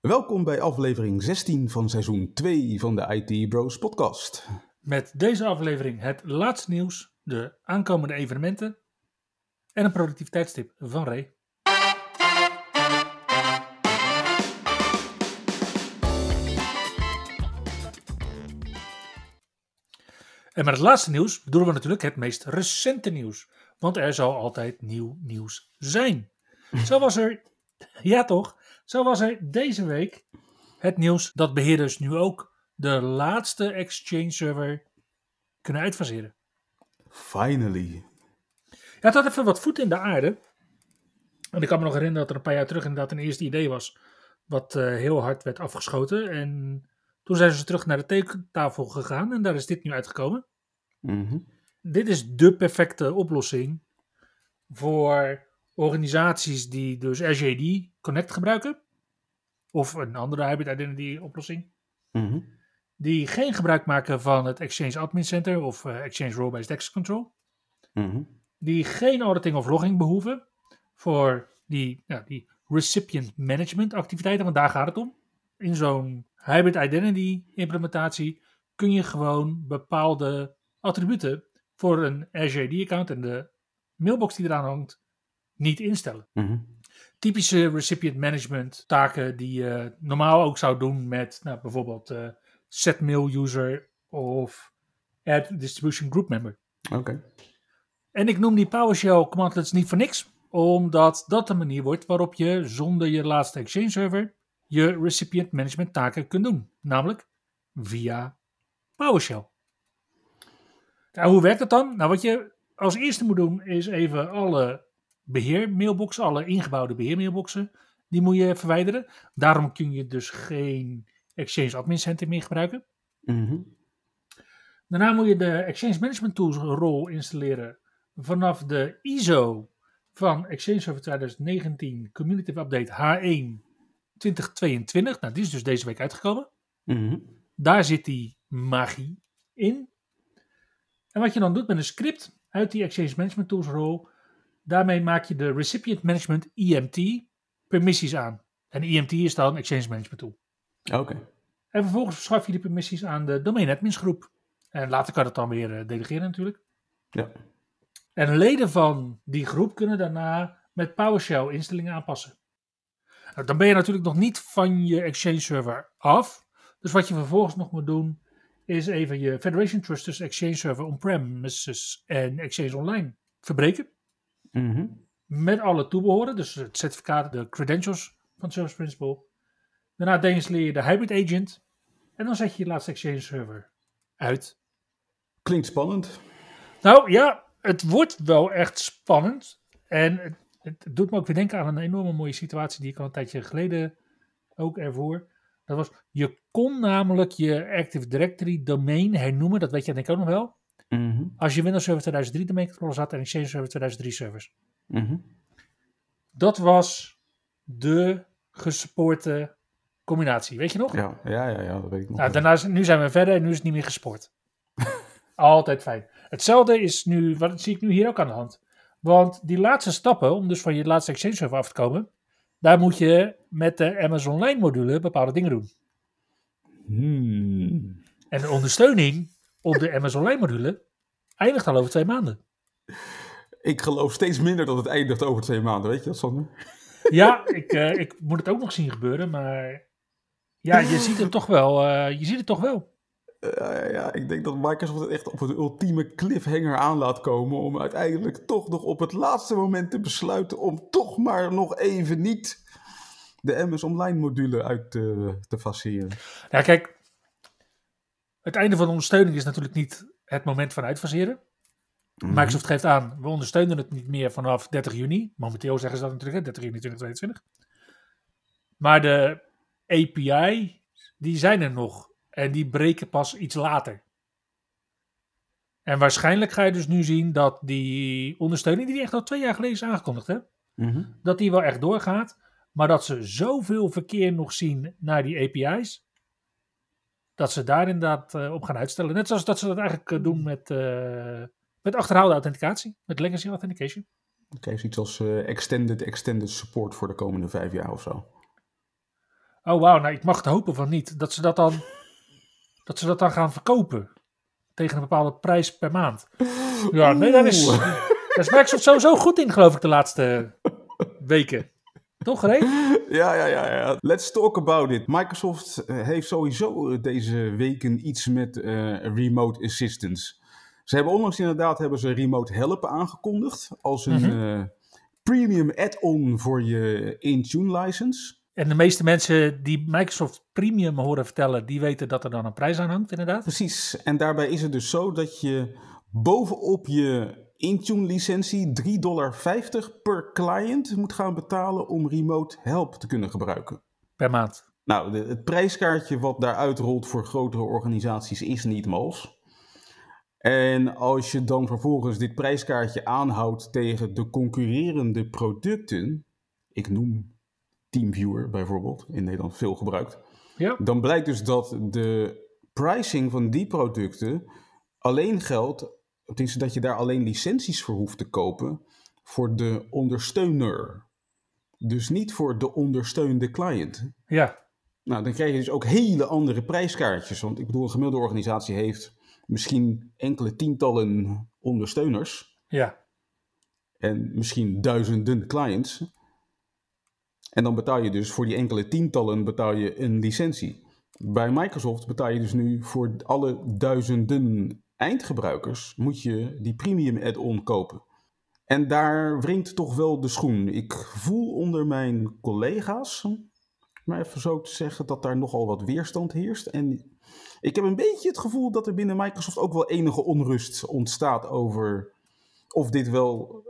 Welkom bij aflevering 16 van seizoen 2 van de IT Bros podcast. Met deze aflevering het laatste nieuws, de aankomende evenementen en een productiviteitstip van Ray. En met het laatste nieuws bedoelen we natuurlijk het meest recente nieuws. Want er zal altijd nieuw nieuws zijn. Zo was er, ja toch, zo was er deze week het nieuws dat beheerders nu ook de laatste Exchange server kunnen uitfaseren. Finally. Ja, het had even wat voet in de aarde. En ik kan me nog herinneren dat er een paar jaar terug inderdaad een eerste idee was. Wat uh, heel hard werd afgeschoten. En toen zijn ze terug naar de tekentafel gegaan. En daar is dit nu uitgekomen. Mm -hmm. Dit is de perfecte oplossing voor organisaties die dus RJD Connect gebruiken. Of een andere hybrid identity oplossing. Mm -hmm. Die geen gebruik maken van het Exchange Admin Center of uh, Exchange Role-Based Access Control. Mm -hmm. Die geen auditing of logging behoeven voor die, die recipient management activiteiten, want daar gaat het om. In zo'n hybrid identity implementatie kun je gewoon bepaalde attributen voor een Azure account en de mailbox die eraan hangt niet instellen. Mm -hmm. Typische recipient management taken die je normaal ook zou doen met nou, bijvoorbeeld uh, set mail user of add distribution group member. Oké. Okay. En ik noem die PowerShell commandlets niet voor niks, omdat dat de manier wordt waarop je zonder je laatste Exchange server je recipient management taken kunt doen. Namelijk via PowerShell. Nou, hoe werkt dat dan? Nou, wat je als eerste moet doen is even alle beheermailboxen, alle ingebouwde beheermailboxen, die moet je verwijderen. Daarom kun je dus geen Exchange Admin Center meer gebruiken. Mm -hmm. Daarna moet je de Exchange Management Tools rol installeren vanaf de ISO van Exchange Server 2019 Community Update H1 2022. Nou, die is dus deze week uitgekomen. Mm -hmm. Daar zit die magie in. En wat je dan doet met een script uit die Exchange Management Tools rol, daarmee maak je de Recipient Management EMT permissies aan. En EMT is dan Exchange Management Tool. Oké. Okay. En vervolgens verschaf je die permissies aan de Domain Admins groep. En later kan het dan weer uh, delegeren natuurlijk. Ja. En leden van die groep kunnen daarna met PowerShell instellingen aanpassen. Nou, dan ben je natuurlijk nog niet van je Exchange server af. Dus wat je vervolgens nog moet doen, is even je Federation Trust tussen Exchange Server on-premises en Exchange Online verbreken. Mm -hmm. Met alle toebehoren, dus het certificaat, de credentials van Service Principal. Daarna deinstalleer je de Hybrid Agent. En dan zet je je laatste Exchange Server uit. Klinkt spannend. Nou ja, het wordt wel echt spannend. En het, het doet me ook weer denken aan een enorme mooie situatie die ik al een tijdje geleden ook ervoor. Dat was, je kon namelijk je Active Directory domain hernoemen, dat weet je denk ik ook nog wel. Mm -hmm. Als je Windows Server 2003 domain controllers had en Exchange Server 2003 servers. Mm -hmm. Dat was de gespoorde combinatie, weet je nog? Ja, ja, ja, ja dat weet ik nog. Nou, daarna, nu zijn we verder en nu is het niet meer gespoord. Altijd fijn. Hetzelfde is nu, wat zie ik nu hier ook aan de hand. Want die laatste stappen, om dus van je laatste Exchange server af te komen, daar moet je met de Amazon Online module bepaalde dingen doen. Hmm. En de ondersteuning op de Amazon Online module eindigt al over twee maanden. Ik geloof steeds minder dat het eindigt over twee maanden, weet je dat, Sander? Ja, ik, uh, ik moet het ook nog zien gebeuren, maar ja, je ziet het toch wel. Uh, je ziet het toch wel. Uh, ja, ik denk dat Microsoft het echt op een ultieme cliffhanger aan laat komen. Om uiteindelijk toch nog op het laatste moment te besluiten om toch maar nog even niet de MS Online module uit te, te faceren. Ja, kijk. Het einde van de ondersteuning is natuurlijk niet het moment van uitfaseren. Mhm. Microsoft geeft aan, we ondersteunen het niet meer vanaf 30 juni. Momenteel zeggen ze dat natuurlijk, 30 juni 2022. Maar de API, die zijn er nog. En die breken pas iets later. En waarschijnlijk ga je dus nu zien dat die ondersteuning, die echt al twee jaar geleden is aangekondigd, hè? Mhm. dat die wel echt doorgaat. Maar dat ze zoveel verkeer nog zien naar die API's. Dat ze daar inderdaad eh, op gaan uitstellen. Net zoals dat ze dat eigenlijk eh, doen met, eh, met achterhaalde authenticatie. Met legacy authentication. Oké, zoiets als extended, extended support voor de komende vijf jaar of zo. Oh wauw, nou ik mag het hopen van niet. Dat ze dat dan, dat ze dat dan gaan verkopen. Tegen een bepaalde prijs per maand. Ja, nee, daar is, daar is Microsoft sowieso goed in geloof ik de laatste weken. Toch Ray? Ja, ja, ja, ja. Let's talk about it. Microsoft eh, heeft sowieso eh, deze weken iets met eh, remote assistance. Ze hebben onlangs inderdaad hebben ze remote help aangekondigd als een Mhm. premium add-on voor je Intune license. En de meeste mensen die Microsoft Premium horen vertellen, die weten dat er dan een prijs aan hangt inderdaad. Precies. En daarbij is het dus zo dat je bovenop je Intune licentie 3,50 dollar per client moet gaan betalen om remote help te kunnen gebruiken. Per maand. Nou, de- het prijskaartje wat daaruit rolt voor grotere organisaties is niet mals. En als je dan vervolgens dit prijskaartje aanhoudt tegen de concurrerende producten, ik noem TeamViewer bijvoorbeeld, in Nederland veel gebruikt, Ja. dan blijkt dus dat de pricing van die producten alleen geldt, tenminste dat je daar alleen licenties voor hoeft te kopen voor de ondersteuner. Dus niet voor de ondersteunde cliënt. Ja. Nou, dan krijg je dus ook hele andere prijskaartjes. Want ik bedoel, een gemiddelde organisatie heeft misschien enkele tientallen ondersteuners Ja. en misschien duizenden clients. En dan betaal je dus voor die enkele tientallen betaal je een licentie. Bij Microsoft betaal je dus nu voor alle duizenden eindgebruikers moet je die premium add-on kopen. En daar wringt toch wel de schoen. Ik voel onder mijn collega's, maar even zo te zeggen, dat daar nogal wat weerstand heerst. En ik heb een beetje het gevoel dat er binnen Microsoft ook wel enige onrust ontstaat over of dit wel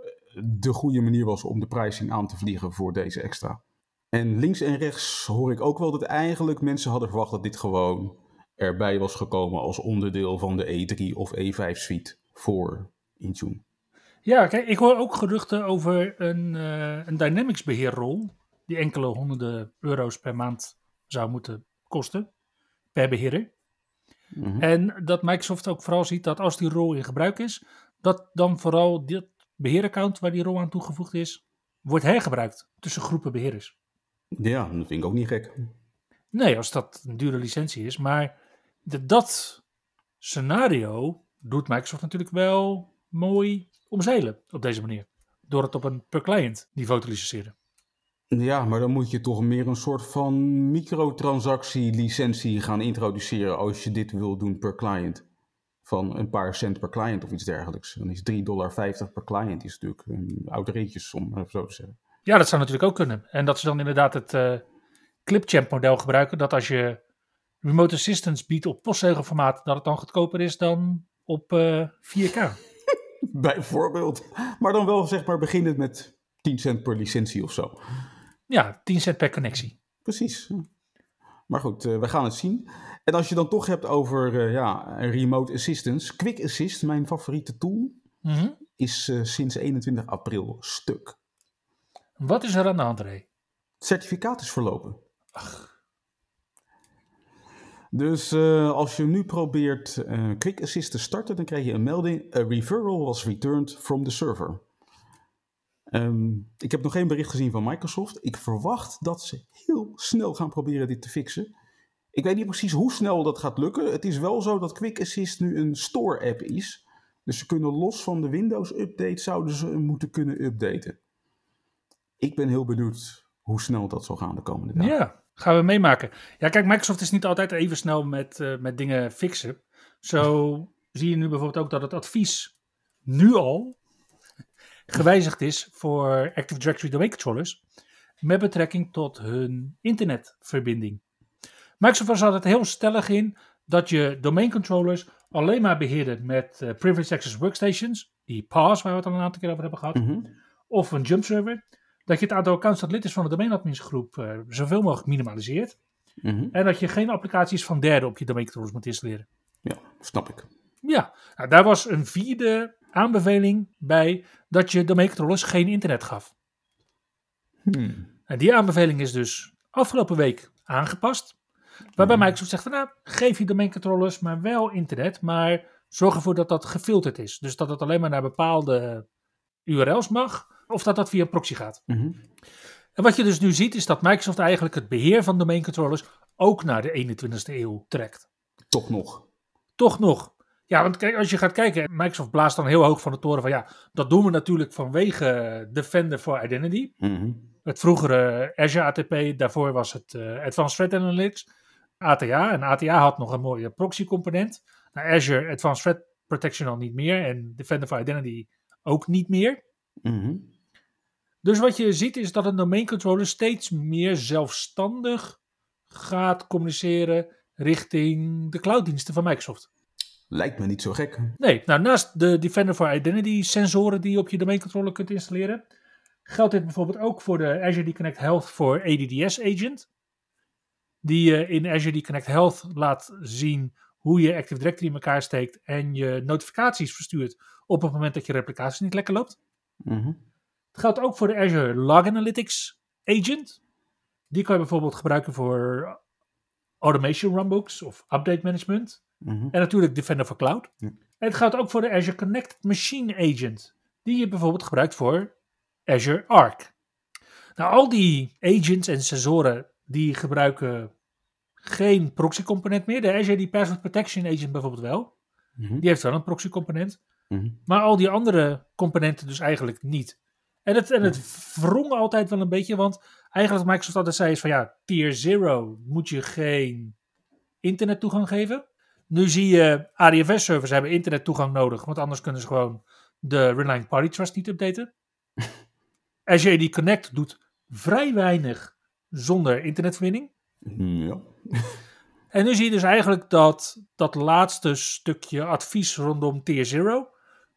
de goede manier was om de pricing aan te vliegen voor deze extra. En links en rechts hoor ik ook wel dat eigenlijk mensen hadden verwacht dat dit gewoon erbij was gekomen als onderdeel van de E3 of E5 suite voor Intune. Ja, kijk, ik hoor ook geruchten over een, eh, een Dynamics beheerrol. Die enkele honderden euro's per maand zou moeten kosten. Per beheerder. Mhm. En dat Microsoft ook vooral ziet dat als die rol in gebruik is, dat dan vooral dit beheeraccount waar die rol aan toegevoegd is, wordt hergebruikt tussen groepen beheerders. Ja, dat vind ik ook niet gek. Nee, als dat een dure licentie is. Maar dat scenario doet Microsoft natuurlijk wel mooi omzeilen op deze manier. Door het op een per client niveau te licenseren. Ja, maar dan moet je toch meer een soort van microtransactie-licentie gaan introduceren als je dit wil doen per client. Van een paar cent per client of iets dergelijks. Dan is 3,50 dollar per client is natuurlijk een oudereetjes om zo te zeggen. Ja, dat zou natuurlijk ook kunnen. En dat ze dan inderdaad het eh Clipchamp model gebruiken. Dat als je remote assistance biedt op postzegelformaat, dat het dan goedkoper is dan op eh, 4K. Bijvoorbeeld. Maar dan wel zeg maar beginnend met 10 cent per licentie of zo. Ja, 10 cent per connectie. Precies. Maar goed, eh, we gaan het zien. En als je dan toch hebt over eh, ja, remote assistance. Quick Assist, mijn favoriete tool, Mhm. is eh, sinds 21 april stuk. Wat is er aan de hand, Ray? Het certificaat is verlopen. Dus eh, als je nu probeert eh, Quick Assist te starten, dan krijg je een melding. A referral was returned from the server. Ehm, ik heb nog geen bericht gezien van Microsoft. Ik verwacht dat ze heel snel gaan proberen dit te fixen. Ik weet niet precies hoe snel dat gaat lukken. Het is wel zo dat Quick Assist nu een store-app is. Dus ze kunnen los van de Windows-update zouden ze moeten kunnen updaten. Ik ben heel benieuwd hoe snel dat zal gaan de komende dagen. Ja, gaan we meemaken. Ja, kijk, Microsoft is niet altijd even snel met, eh, met dingen fixen. Zo zie je nu bijvoorbeeld ook dat het advies nu al gewijzigd is voor Active Directory domain controllers met betrekking tot hun internetverbinding. Microsoft was altijd heel stellig in dat je domain controllers alleen maar beheerde met eh, Privileged Access Workstations, die PAS waar we het al een aantal keer over hebben gehad, Mhm. of een jump server, dat je het aantal accounts dat lid is van de domainadminsgroep eh zoveel mogelijk minimaliseert. Mhm. En dat je geen applicaties van derden op je domain controllers moet installeren. Ja, snap ik. Ja, nou, daar was een vierde aanbeveling bij dat je domain controllers geen internet gaf. Hmm. En die aanbeveling is dus afgelopen week aangepast. Waarbij Mhm. Microsoft zegt van nou, geef je domain controllers maar wel internet, maar zorg ervoor dat dat gefilterd is. Dus dat het alleen maar naar bepaalde URL's mag, of dat dat via een proxy gaat. Mhm. En wat je dus nu ziet, is dat Microsoft eigenlijk het beheer van domain controllers ook naar de 21ste eeuw trekt. Toch nog. Toch nog. Ja, want kijk, als je gaat kijken, Microsoft blaast dan heel hoog van de toren van ja, dat doen we natuurlijk vanwege Defender for Identity. Mhm. Het vroegere Azure ATP, daarvoor was het eh, Advanced Threat Analytics, ATA. En ATA had nog een mooie proxy component. Nou, Azure Advanced Threat Protection al niet meer en Defender for Identity ook niet meer. Mhm. Dus wat je ziet is dat een domain controller steeds meer zelfstandig gaat communiceren richting de clouddiensten van Microsoft. Lijkt me niet zo gek. Nee, nou naast de Defender for Identity sensoren die je op je domain controller kunt installeren, geldt dit bijvoorbeeld ook voor de Azure Connect Health voor ADDS Agent. Die je in Azure Connect Health laat zien hoe je Active Directory in elkaar steekt en je notificaties verstuurt op het moment dat je replicatie niet lekker loopt. Mhm. Het geldt ook voor de Azure Log Analytics Agent. Die kan je bijvoorbeeld gebruiken voor automation runbooks of update management. Mhm. En natuurlijk Defender for Cloud. Ja. En het geldt ook voor de Azure Connected Machine Agent. Die je bijvoorbeeld gebruikt voor Azure Arc. Nou, al die agents en sensoren die gebruiken geen proxy component meer. De Azure die Password Protection Agent bijvoorbeeld wel. Mhm. Die heeft wel een proxy component. Mhm. Maar al die andere componenten dus eigenlijk niet. En het, en het wrong altijd wel een beetje, want eigenlijk wat Microsoft altijd zei is van ja, tier 0 moet je geen internettoegang geven. Nu zie je ADFS-servers hebben internettoegang nodig, want anders kunnen ze gewoon de Reliant Party Trust niet updaten. Azure Connect doet vrij weinig zonder internetverbinding. Ja. En nu zie je dus eigenlijk dat dat laatste stukje advies rondom tier 0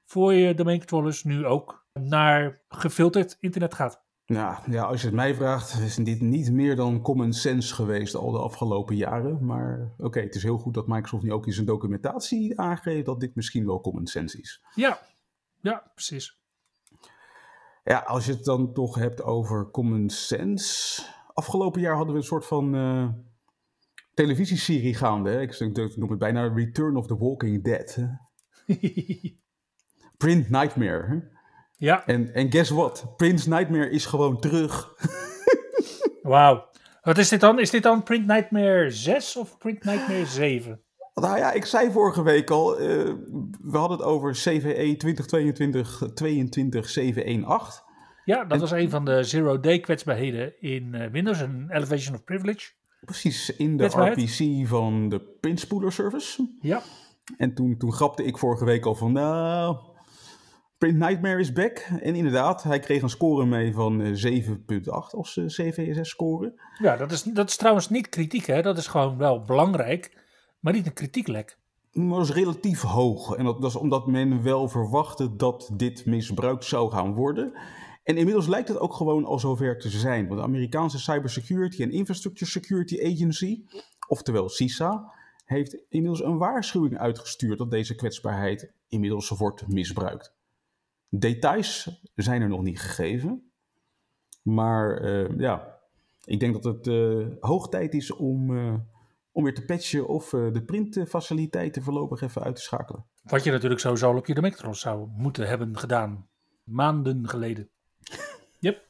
voor je domain controllers nu ook naar gefilterd internet gaat. Nou, ja, als je het mij vraagt, is dit niet meer dan common sense geweest al de afgelopen jaren. Maar oké, het is heel goed dat Microsoft nu ook in zijn documentatie aangeeft dat dit misschien wel common sense is. Ja, ja, precies. Ja, als je het dan toch hebt over common sense. Afgelopen jaar hadden we een soort van eh, televisieserie gaande. Hè? Ik, ik noem het bijna Return of the Walking Dead. Print Nightmare. hè. Ja, En, en guess what? Prince Nightmare is gewoon terug. wauw. Wat is dit dan? Is dit dan Print Nightmare 6 of Print Nightmare 7? Nou ja, ik zei vorige week al, eh, we hadden het over E CVE 2022-22718. Ja, dat was een van de zero-day kwetsbaarheden in eh, Windows, een elevation of privilege. Precies in de. RPC van de Print Spooler Service. Ja, En toen, toen grapte ik vorige week al van, nou, Print Nightmare is back. En inderdaad, hij kreeg een score mee van eh, 7.8 als eh, CVSS-score. ja dat, is, dat is trouwens niet kritiek, hè? dat is gewoon wel belangrijk, maar niet een kritieklek. Maar dat is relatief hoog. En dat, dat is omdat men wel verwachtte dat dit misbruikt zou gaan worden. En inmiddels lijkt het ook gewoon al zover te zijn. Want de Amerikaanse Cybersecurity and Infrastructure Security Agency, oftewel CISA, heeft inmiddels een waarschuwing uitgestuurd dat deze kwetsbaarheid inmiddels wordt misbruikt. Details zijn er nog niet gegeven. Maar eh, ja, ik denk dat het eh, hoog tijd is om, eh, om weer te patchen of de printfaciliteiten voorlopig even uit te schakelen. Wat je natuurlijk sowieso al op je controller zou moeten hebben gedaan. Maanden geleden. Yep.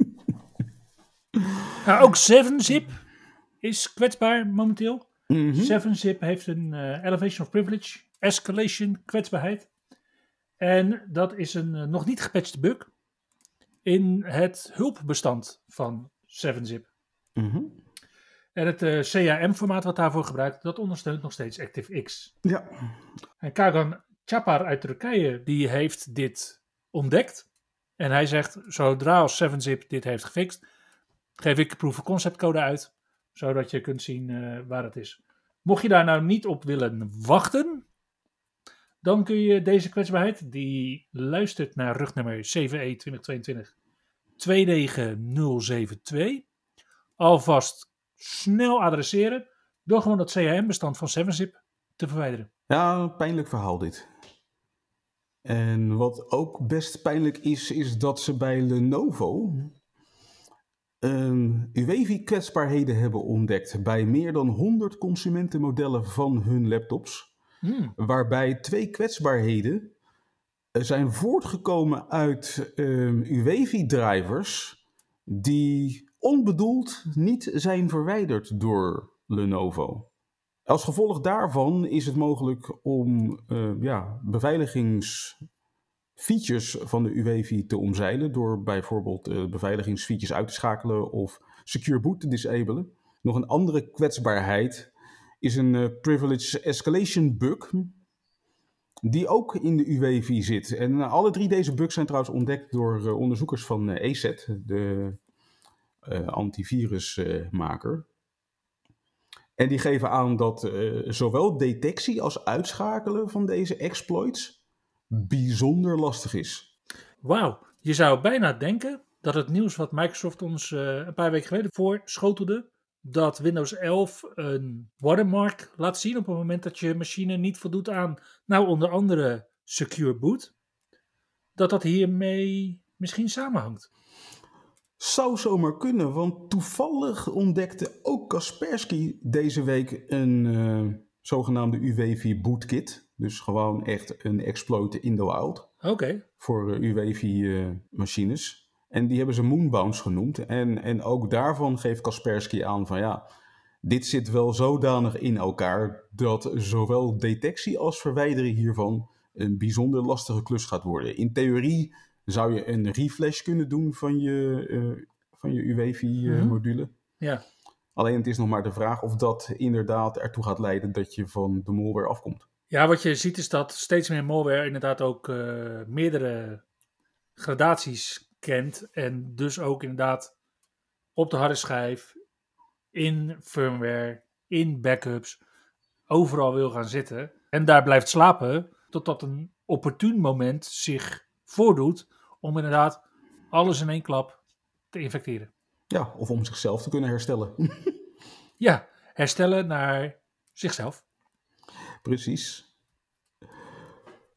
nou, ook 7-zip is kwetsbaar momenteel. Mhm. 7-zip heeft een elevation of privilege, escalation kwetsbaarheid. En dat is een eh, nog niet gepatchte bug in het hulpbestand van 7-zip. Mhm. En het eh, CAM-formaat wat daarvoor gebruikt, dat ondersteunt nog steeds ActiveX. Ja. En Kagan Chapar uit Turkije, die heeft dit ontdekt. En hij zegt, zodra als 7-zip dit heeft gefixt, geef ik proof of concept code uit, zodat je kunt zien eh, waar het is. Mocht je daar nou niet op willen wachten, dan kun je deze kwetsbaarheid, die luistert naar rugnummer E CVE 2022 29072, alvast snel adresseren, Door gewoon dat CRM-bestand van 7-zip te verwijderen. Ja, pijnlijk verhaal dit. En wat ook best pijnlijk is, is dat ze bij Lenovo um, UEFI-kwetsbaarheden hebben ontdekt bij meer dan 100 consumentenmodellen van hun laptops. Hmm. Waarbij twee kwetsbaarheden zijn voortgekomen uit um, UEFI-drivers die onbedoeld niet zijn verwijderd door Lenovo. Als gevolg daarvan is het mogelijk om uh, ja, beveiligingsfeatures van de UEFI te omzeilen door bijvoorbeeld uh, beveiligingsfeatures uit te schakelen of secure boot te disabelen. Nog een andere kwetsbaarheid is een uh, privilege escalation bug die ook in de UEFI zit. En alle drie deze bugs zijn trouwens ontdekt door onderzoekers van ESET, de antivirusmaker. En die geven aan dat uh, zowel detectie als uitschakelen van deze exploits bijzonder lastig is. Wauw, je zou bijna denken dat het nieuws wat Microsoft ons uh, een paar weken geleden voorschotelde, dat Windows 11 een watermark laat zien op het moment dat je machine niet voldoet aan, nou onder andere Secure Boot, dat dat hiermee misschien samenhangt. Zou zomaar kunnen, want toevallig ontdekte ook Kaspersky deze week een uh, zogenaamde UWV bootkit. Dus gewoon echt een exploit in the wild. Oké. Voor uh, UWV uh, machines. En die hebben ze Moonbounce genoemd. En, en ook daarvan geeft Kaspersky aan van ja, dit zit wel zodanig in elkaar dat zowel detectie als verwijdering hiervan een bijzonder lastige klus gaat worden. In theorie zou je een refresh kunnen doen van je, uh, van je UWV-module. Mhm. Ja. Alleen het is nog maar de vraag of dat inderdaad ertoe gaat leiden dat je van de malware afkomt. Ja, wat je ziet is dat steeds meer malware inderdaad ook uh, meerdere gradaties kent. En dus ook inderdaad op de harde schijf, in firmware, in backups, overal wil gaan zitten. En daar blijft slapen totdat een opportun moment zich voordoet om inderdaad alles in één klap te infecteren. Ja, of om zichzelf te kunnen herstellen. ja, herstellen naar zichzelf. Precies.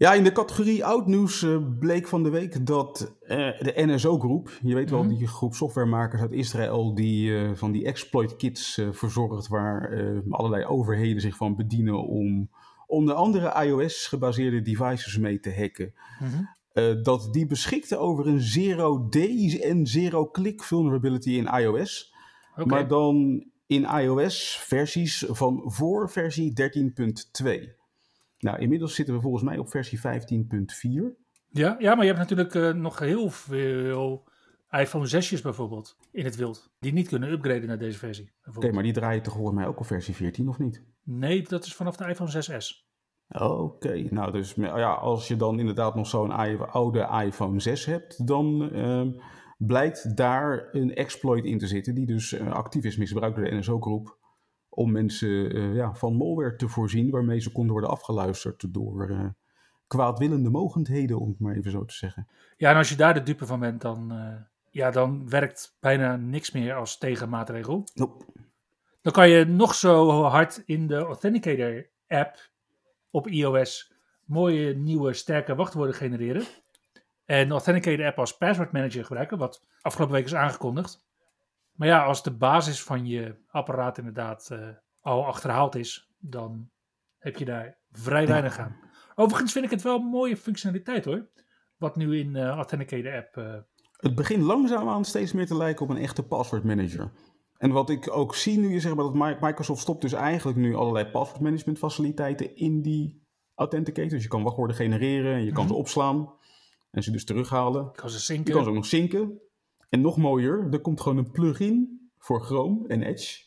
Ja, in de categorie oud nieuws uh, bleek van de week dat uh, de NSO-groep, je weet wel, mm -hmm. die groep softwaremakers uit Israël, die uh, van die exploit kits verzorgt, waar allerlei overheden zich van bedienen om onder andere iOS-gebaseerde devices mee te hacken. Mm -hmm. Uh, dat die beschikte over een zero-D en zero-click vulnerability in iOS. Okay. Maar dan in iOS versies van voor versie 13.2. Nou, inmiddels zitten we volgens mij op versie 15.4. Ja, ja, maar je hebt natuurlijk uh, nog heel veel iPhone 6's bijvoorbeeld in het wild. Die niet kunnen upgraden naar deze versie. Oké, maar die draaien toch volgens mij ook op versie 14 of niet? Nee, dat is vanaf de iPhone 6S. Oké, okay. nou dus ja, als je dan inderdaad nog zo'n oude iPhone 6 hebt, dan uh, blijkt daar een exploit in te zitten die dus uh, actief is misbruikt door de NSO-groep om mensen uh, ja, van malware te voorzien waarmee ze konden worden afgeluisterd door uh, kwaadwillende mogendheden, om het maar even zo te zeggen. Ja, en als je daar de dupe van bent, dan, ja, dan werkt bijna niks meer als tegenmaatregel. Nope. Dan kan je nog zo hard in de Authenticator app op iOS mooie nieuwe sterke wachtwoorden genereren. En Authenticator app als password manager gebruiken, wat afgelopen week is aangekondigd. Maar ja, als de basis van je apparaat inderdaad uh, al achterhaald is, dan heb je daar vrij weinig aan. Overigens vind ik het wel een mooie functionaliteit hoor. Wat nu in uh, Authenticator app. Uh... Het begint langzaamaan steeds meer te lijken op een echte password manager. En wat ik ook zie nu is zeg maar, dat Microsoft stopt dus eigenlijk nu allerlei password management faciliteiten in die Authenticator. Dus je kan wachtwoorden genereren en je kan mm -hmm. ze opslaan en ze dus terughalen. Je kan ze zinken. Je kan ze ook nog zinken. En nog mooier, er komt gewoon een plugin voor Chrome en Edge.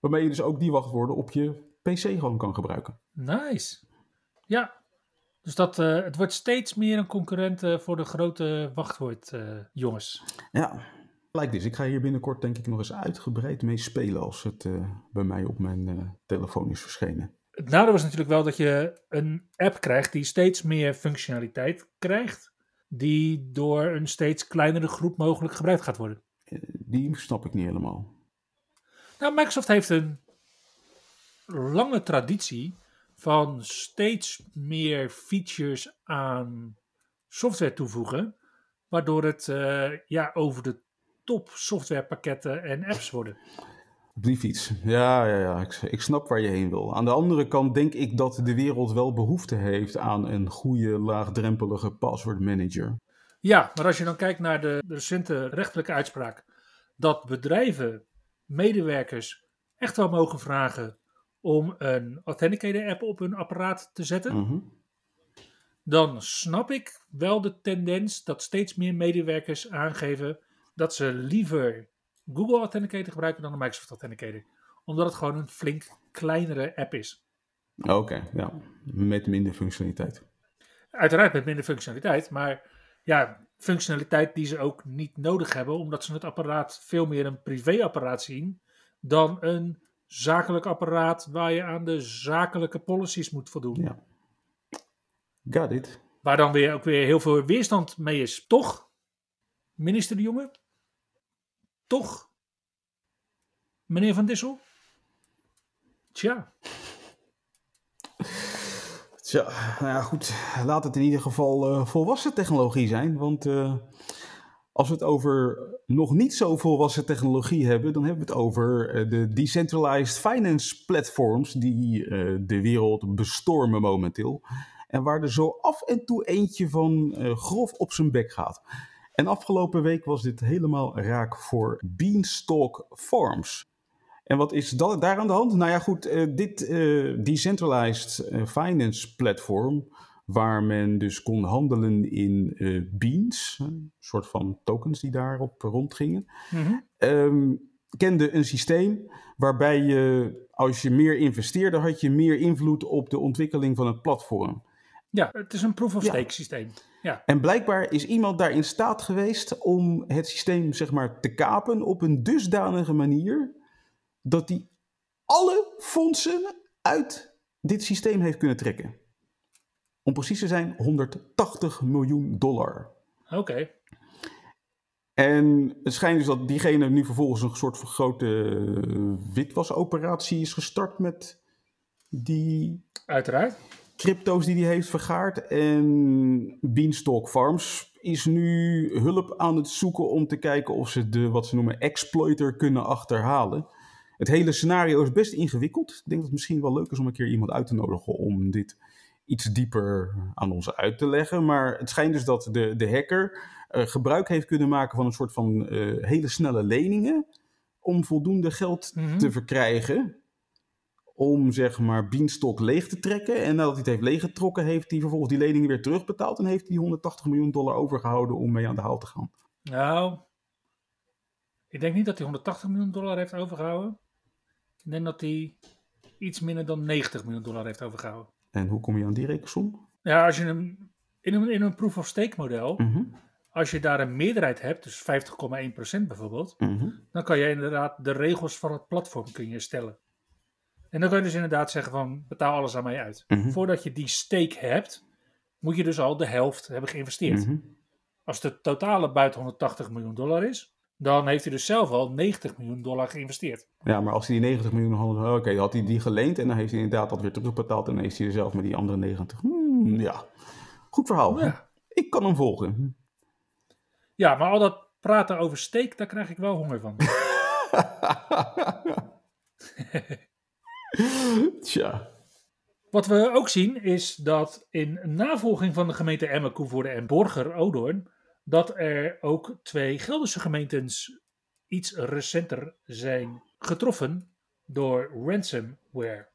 Waarmee je dus ook die wachtwoorden op je PC gewoon kan gebruiken. Nice. Ja, dus dat, uh, het wordt steeds meer een concurrent uh, voor de grote wachtwoordjongens. Uh, ja, Lijkt dus. Ik ga hier binnenkort denk ik nog eens uitgebreid mee spelen als het uh, bij mij op mijn uh, telefoon is verschenen. Het nadeel was natuurlijk wel dat je een app krijgt die steeds meer functionaliteit krijgt, die door een steeds kleinere groep mogelijk gebruikt gaat worden. Uh, die snap ik niet helemaal. Nou, Microsoft heeft een lange traditie van steeds meer features aan software toevoegen, waardoor het uh, ja, over de top softwarepakketten en apps worden. Die fiets. Ja, ja, ja. Ik, ik, snap waar je heen wil. Aan de andere kant denk ik dat de wereld wel behoefte heeft aan een goede, laagdrempelige password manager. Ja, maar als je dan kijkt naar de recente rechtelijke uitspraak dat bedrijven medewerkers echt wel mogen vragen om een Authenticator app op hun apparaat te zetten, Mhm. dan snap ik wel de tendens dat steeds meer medewerkers aangeven dat ze liever Google Authenticator gebruiken dan de Microsoft Authenticator. Omdat het gewoon een flink kleinere app is. Oké, ja. Met minder functionaliteit. Uiteraard met minder functionaliteit, maar ja, functionaliteit die ze ook niet nodig hebben, omdat ze het apparaat veel meer een privéapparaat zien dan een zakelijk apparaat waar je aan de zakelijke policies moet voldoen. Ja. Got it. Waar dan weer ook weer heel veel weerstand mee is. Toch, minister De Jonge? Toch, meneer Van Dissel? Tja. Tja, nou ja, goed. Laat het in ieder geval uh, volwassen technologie zijn. Want uh, als we het over nog niet zo volwassen technologie hebben, dan hebben we het over uh, de decentralized finance platforms die de wereld bestormen momenteel. En waar er zo af en toe eentje van grof op zijn bek gaat. En afgelopen week was dit helemaal raak voor Beanstalk Farms. En wat is dat, daar aan de hand? Nou ja, goed, uh, dit uh, decentralized uh, finance platform, waar men dus kon handelen in beans, een soort van tokens die daarop rondgingen, Mm -hmm. um, kende een systeem waarbij je, als je meer investeerde, had je meer invloed op de ontwikkeling van het platform. Ja, het is een proof-of-stake ja. systeem. Ja. En blijkbaar is iemand daar in staat geweest om het systeem zeg maar, te kapen op een dusdanige manier dat hij alle fondsen uit dit systeem heeft kunnen trekken. Om precies te zijn 180 miljoen dollar. Oké. Okay. En het schijnt dus dat diegene nu vervolgens een soort van grote witwasoperatie is gestart met die Uiteraard. Crypto's die hij heeft vergaard. En Beanstalk Farms is nu hulp aan het zoeken om te kijken of ze de, wat ze noemen, exploiter kunnen achterhalen. Het hele scenario is best ingewikkeld. Ik denk dat het misschien wel leuk is om een keer iemand uit te nodigen om dit iets dieper aan ons uit te leggen. Maar het schijnt dus dat de, de hacker uh, gebruik heeft kunnen maken van een soort van uh, hele snelle leningen om voldoende geld Mhm. mm -hmm. te verkrijgen. Om zeg maar Beanstalk leeg te trekken. En nadat hij het heeft leeggetrokken, heeft hij vervolgens die leningen weer terugbetaald. En heeft hij 180 miljoen dollar overgehouden om mee aan de haal te gaan. Nou, ik denk niet dat hij 180 miljoen dollar heeft overgehouden. Ik denk dat hij iets minder dan 90 miljoen dollar heeft overgehouden. En hoe kom je aan die rekensom? Ja, als je een, in een, in een proof-of-stake model, mm -hmm. als je daar een meerderheid hebt, dus 50,1% bijvoorbeeld, mm -hmm. dan kan je inderdaad de regels van het platform kun je stellen. En dan kan je dus inderdaad zeggen van betaal alles aan mij uit. Mm -hmm. Voordat je die stake hebt, moet je dus al de helft hebben geïnvesteerd. Mhm. Als de totale buiten 180 miljoen dollar is, dan heeft hij dus zelf al 90 miljoen dollar geïnvesteerd. Ja, maar als hij die 90 miljoen had, oké, okay, had hij die geleend en dan heeft hij inderdaad dat weer terugbetaald en dan is hij er zelf met die andere 90. Hmm, ja, goed verhaal. Ja. Ik kan hem volgen. Ja, maar al dat praten over steek, daar krijg ik wel honger van. Tja. Wat we ook zien is dat in navolging van de gemeente Emmen, Koevoorde en Borger, Odoorn, dat er ook twee Gelderse gemeentes iets recenter zijn getroffen door ransomware.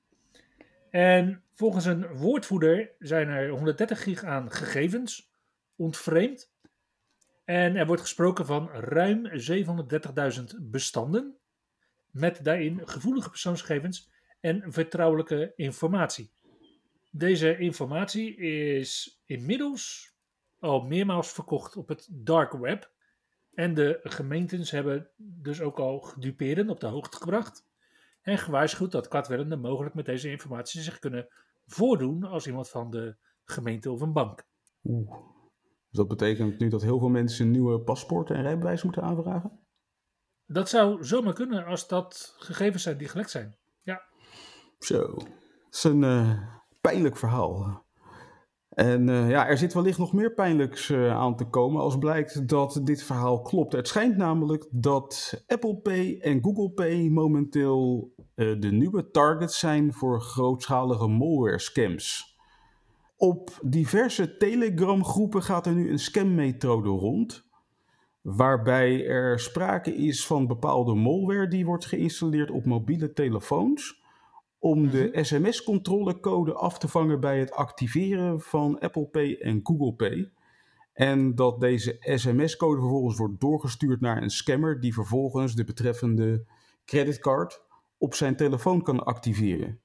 En volgens een woordvoerder zijn er 130 gig aan gegevens ontvreemd. En er wordt gesproken van ruim 730.000 bestanden. Met daarin gevoelige persoonsgegevens en vertrouwelijke informatie. Deze informatie is inmiddels al meermaals verkocht op het dark web. En de gemeentes hebben dus ook al gedupeerden op de hoogte gebracht. En gewaarschuwd dat kwaadwillenden mogelijk met deze informatie zich kunnen voordoen als iemand van de gemeente of een bank. Oeh. Dus dat betekent nu dat heel veel mensen nieuwe paspoorten en rijbewijs moeten aanvragen? Dat zou zomaar kunnen als dat gegevens zijn die gelekt zijn. Zo, dat is een uh, pijnlijk verhaal. En uh, ja, er zit wellicht nog meer pijnlijks uh, aan te komen als blijkt dat dit verhaal klopt. Het schijnt namelijk dat Apple Pay en Google Pay momenteel de nieuwe targets zijn voor grootschalige malware scams. Op diverse Telegram groepen gaat er nu een scammethode rond waarbij er sprake is van bepaalde malware die wordt geïnstalleerd op mobiele telefoons om de sms-controlecode af te vangen bij het activeren van Apple Pay en Google Pay. En dat deze sms-code vervolgens wordt doorgestuurd naar een scammer die vervolgens de betreffende creditcard op zijn telefoon kan activeren.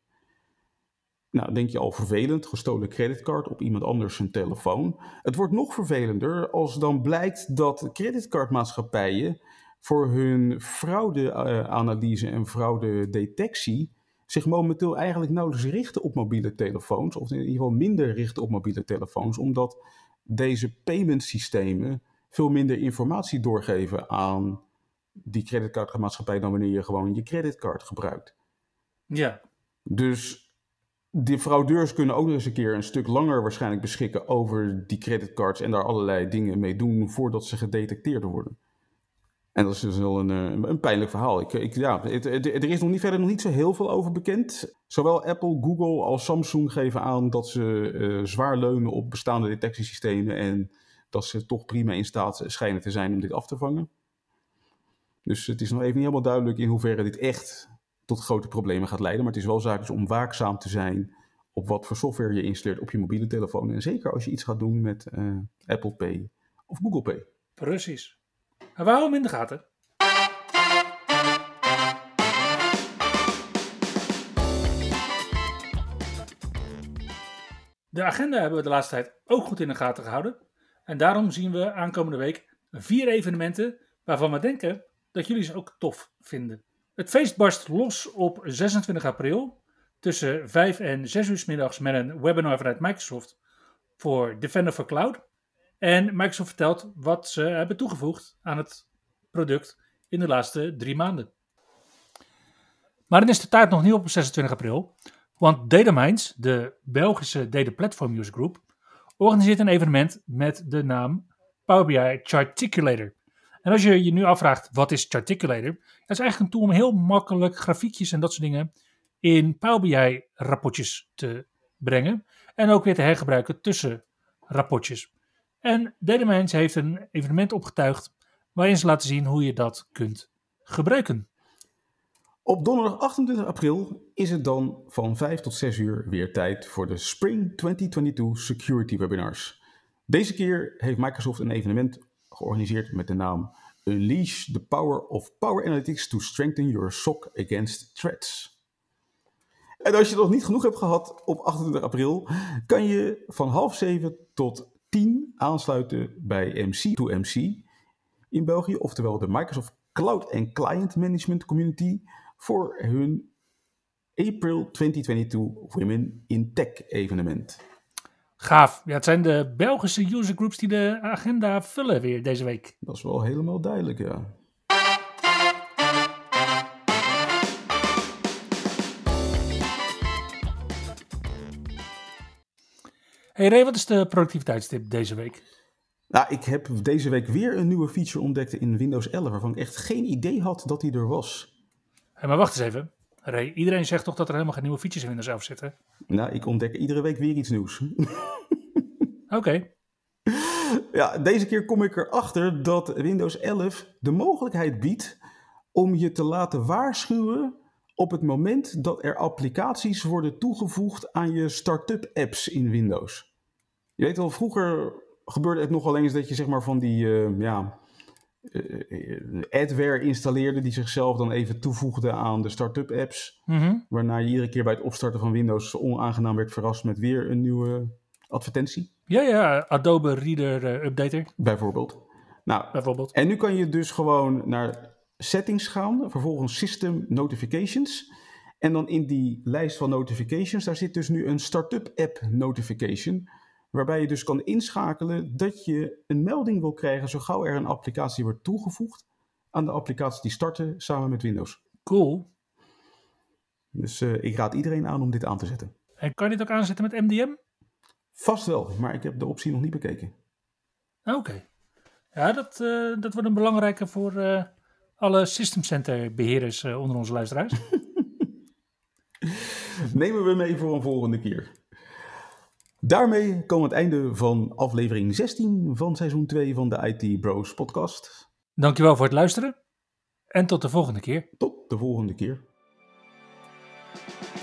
Nou, denk je al vervelend, gestolen creditcard op iemand anders zijn telefoon. Het wordt nog vervelender als dan blijkt dat creditcardmaatschappijen voor hun fraude-analyse en fraude-detectie zich momenteel eigenlijk nauwelijks richten op mobiele telefoons, of in ieder geval minder richten op mobiele telefoons, omdat deze payment systemen veel minder informatie doorgeven aan die creditcardmaatschappij dan wanneer je gewoon je creditcard gebruikt. Ja. Dus de fraudeurs kunnen ook nog eens een keer een stuk langer waarschijnlijk beschikken over die creditcards en daar allerlei dingen mee doen voordat ze gedetecteerd worden. En dat is dus wel een, eh, een pijnlijk verhaal. Ik, ik, ja, er is nog niet, verder nog niet zo heel veel over bekend. Zowel Apple, Google als Samsung geven aan dat ze uh, zwaar leunen op bestaande detectiesystemen en dat ze toch prima in staat schijnen te zijn om dit af te vangen. Dus het is nog even niet helemaal duidelijk in hoeverre dit echt tot grote problemen gaat leiden. Maar het is wel zaak om waakzaam te zijn op wat voor software je installeert op je mobiele telefoon. En zeker als je iets gaat doen met uh, Apple Pay of Google Pay. Precies. Houden hem in de gaten. De agenda hebben we de laatste tijd ook goed in de gaten gehouden. En daarom zien we aankomende week vier evenementen waarvan we denken dat jullie ze ook tof vinden. Het feest barst los op 26 april tussen 5 en 6 uur middags met een webinar vanuit Microsoft voor Defender for Cloud. En Microsoft vertelt wat ze hebben toegevoegd aan het product in de laatste drie maanden. Maar dan is de taart nog niet op 26 april, want Dataminds, de Belgische data platform user group, organiseert een evenement met de naam Power BI Charticulator. En als je je nu afvraagt, wat is Charticulator? Dat is eigenlijk een tool om heel makkelijk grafiekjes en dat soort dingen in Power BI rapportjes te brengen. En ook weer te hergebruiken tussen rapportjes. En Datamines heeft een evenement opgetuigd waarin ze laten zien hoe je dat kunt gebruiken. Op donderdag 28 april is het dan van 5 tot 6 uur weer tijd voor de Spring 2022 Security Webinars. Deze keer heeft Microsoft een evenement georganiseerd met de naam Unleash the Power of Power Analytics to Strengthen Your SOC Against Threats. En als je nog niet genoeg hebt gehad op 28 april, kan je van half zeven tot 10 aansluiten bij MC2MC in België, oftewel de Microsoft Cloud and Client Management Community, voor hun April 2022 Women in Tech evenement. Gaaf. Ja, het zijn de Belgische usergroups die de agenda vullen weer deze week. Dat is wel helemaal duidelijk, ja. Hey Ray, wat is de productiviteitstip deze week? Nou, ik heb deze week weer een nieuwe feature ontdekt in Windows 11 waarvan ik echt geen idee had dat die er was. Hey, maar wacht eens even. Ray, iedereen zegt toch dat er helemaal geen nieuwe features in Windows 11 zitten? Nou, ik ontdek iedere week weer iets nieuws. Oké. Ja, deze keer kom ik erachter dat Windows 11 de mogelijkheid biedt om je te laten waarschuwen op het moment dat er applicaties worden toegevoegd aan je start-up apps in Windows. Je weet wel, vroeger gebeurde het nogal eens dat je zeg maar van die uh, ja, uh, adware installeerde die zichzelf dan even toevoegde aan de start-up apps. Mm Waarna je iedere keer bij het opstarten van Windows onaangenaam werd verrast met weer een nieuwe advertentie. Ja, ja, Adobe Reader uh, Updater. Bijvoorbeeld. Nou, Bijvoorbeeld. En nu kan je dus gewoon naar settings gaan, vervolgens system notifications. En dan in die lijst van notifications, daar zit dus nu een start-up app notification. Waarbij je dus kan inschakelen dat je een melding wil krijgen zo gauw er een applicatie wordt toegevoegd aan de applicaties die starten samen met Windows. Cool. Dus uh, ik raad iedereen aan om dit aan te zetten. En kan je dit ook aanzetten met MDM? Vast wel, maar ik heb de optie nog niet bekeken. Oké. Ja, dat, uh, dat wordt een belangrijke voor uh, alle System Center beheerders onder onze luisteraars. Nemen we mee voor een volgende keer. Daarmee komen we het einde van aflevering 16 van seizoen 2 van de IT Bros podcast. Dankjewel voor het luisteren en tot de volgende keer. Tot de volgende keer.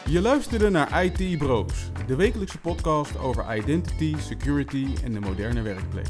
Je luisterde naar IT Bros, de wekelijkse podcast over identity, security en de moderne werkplek.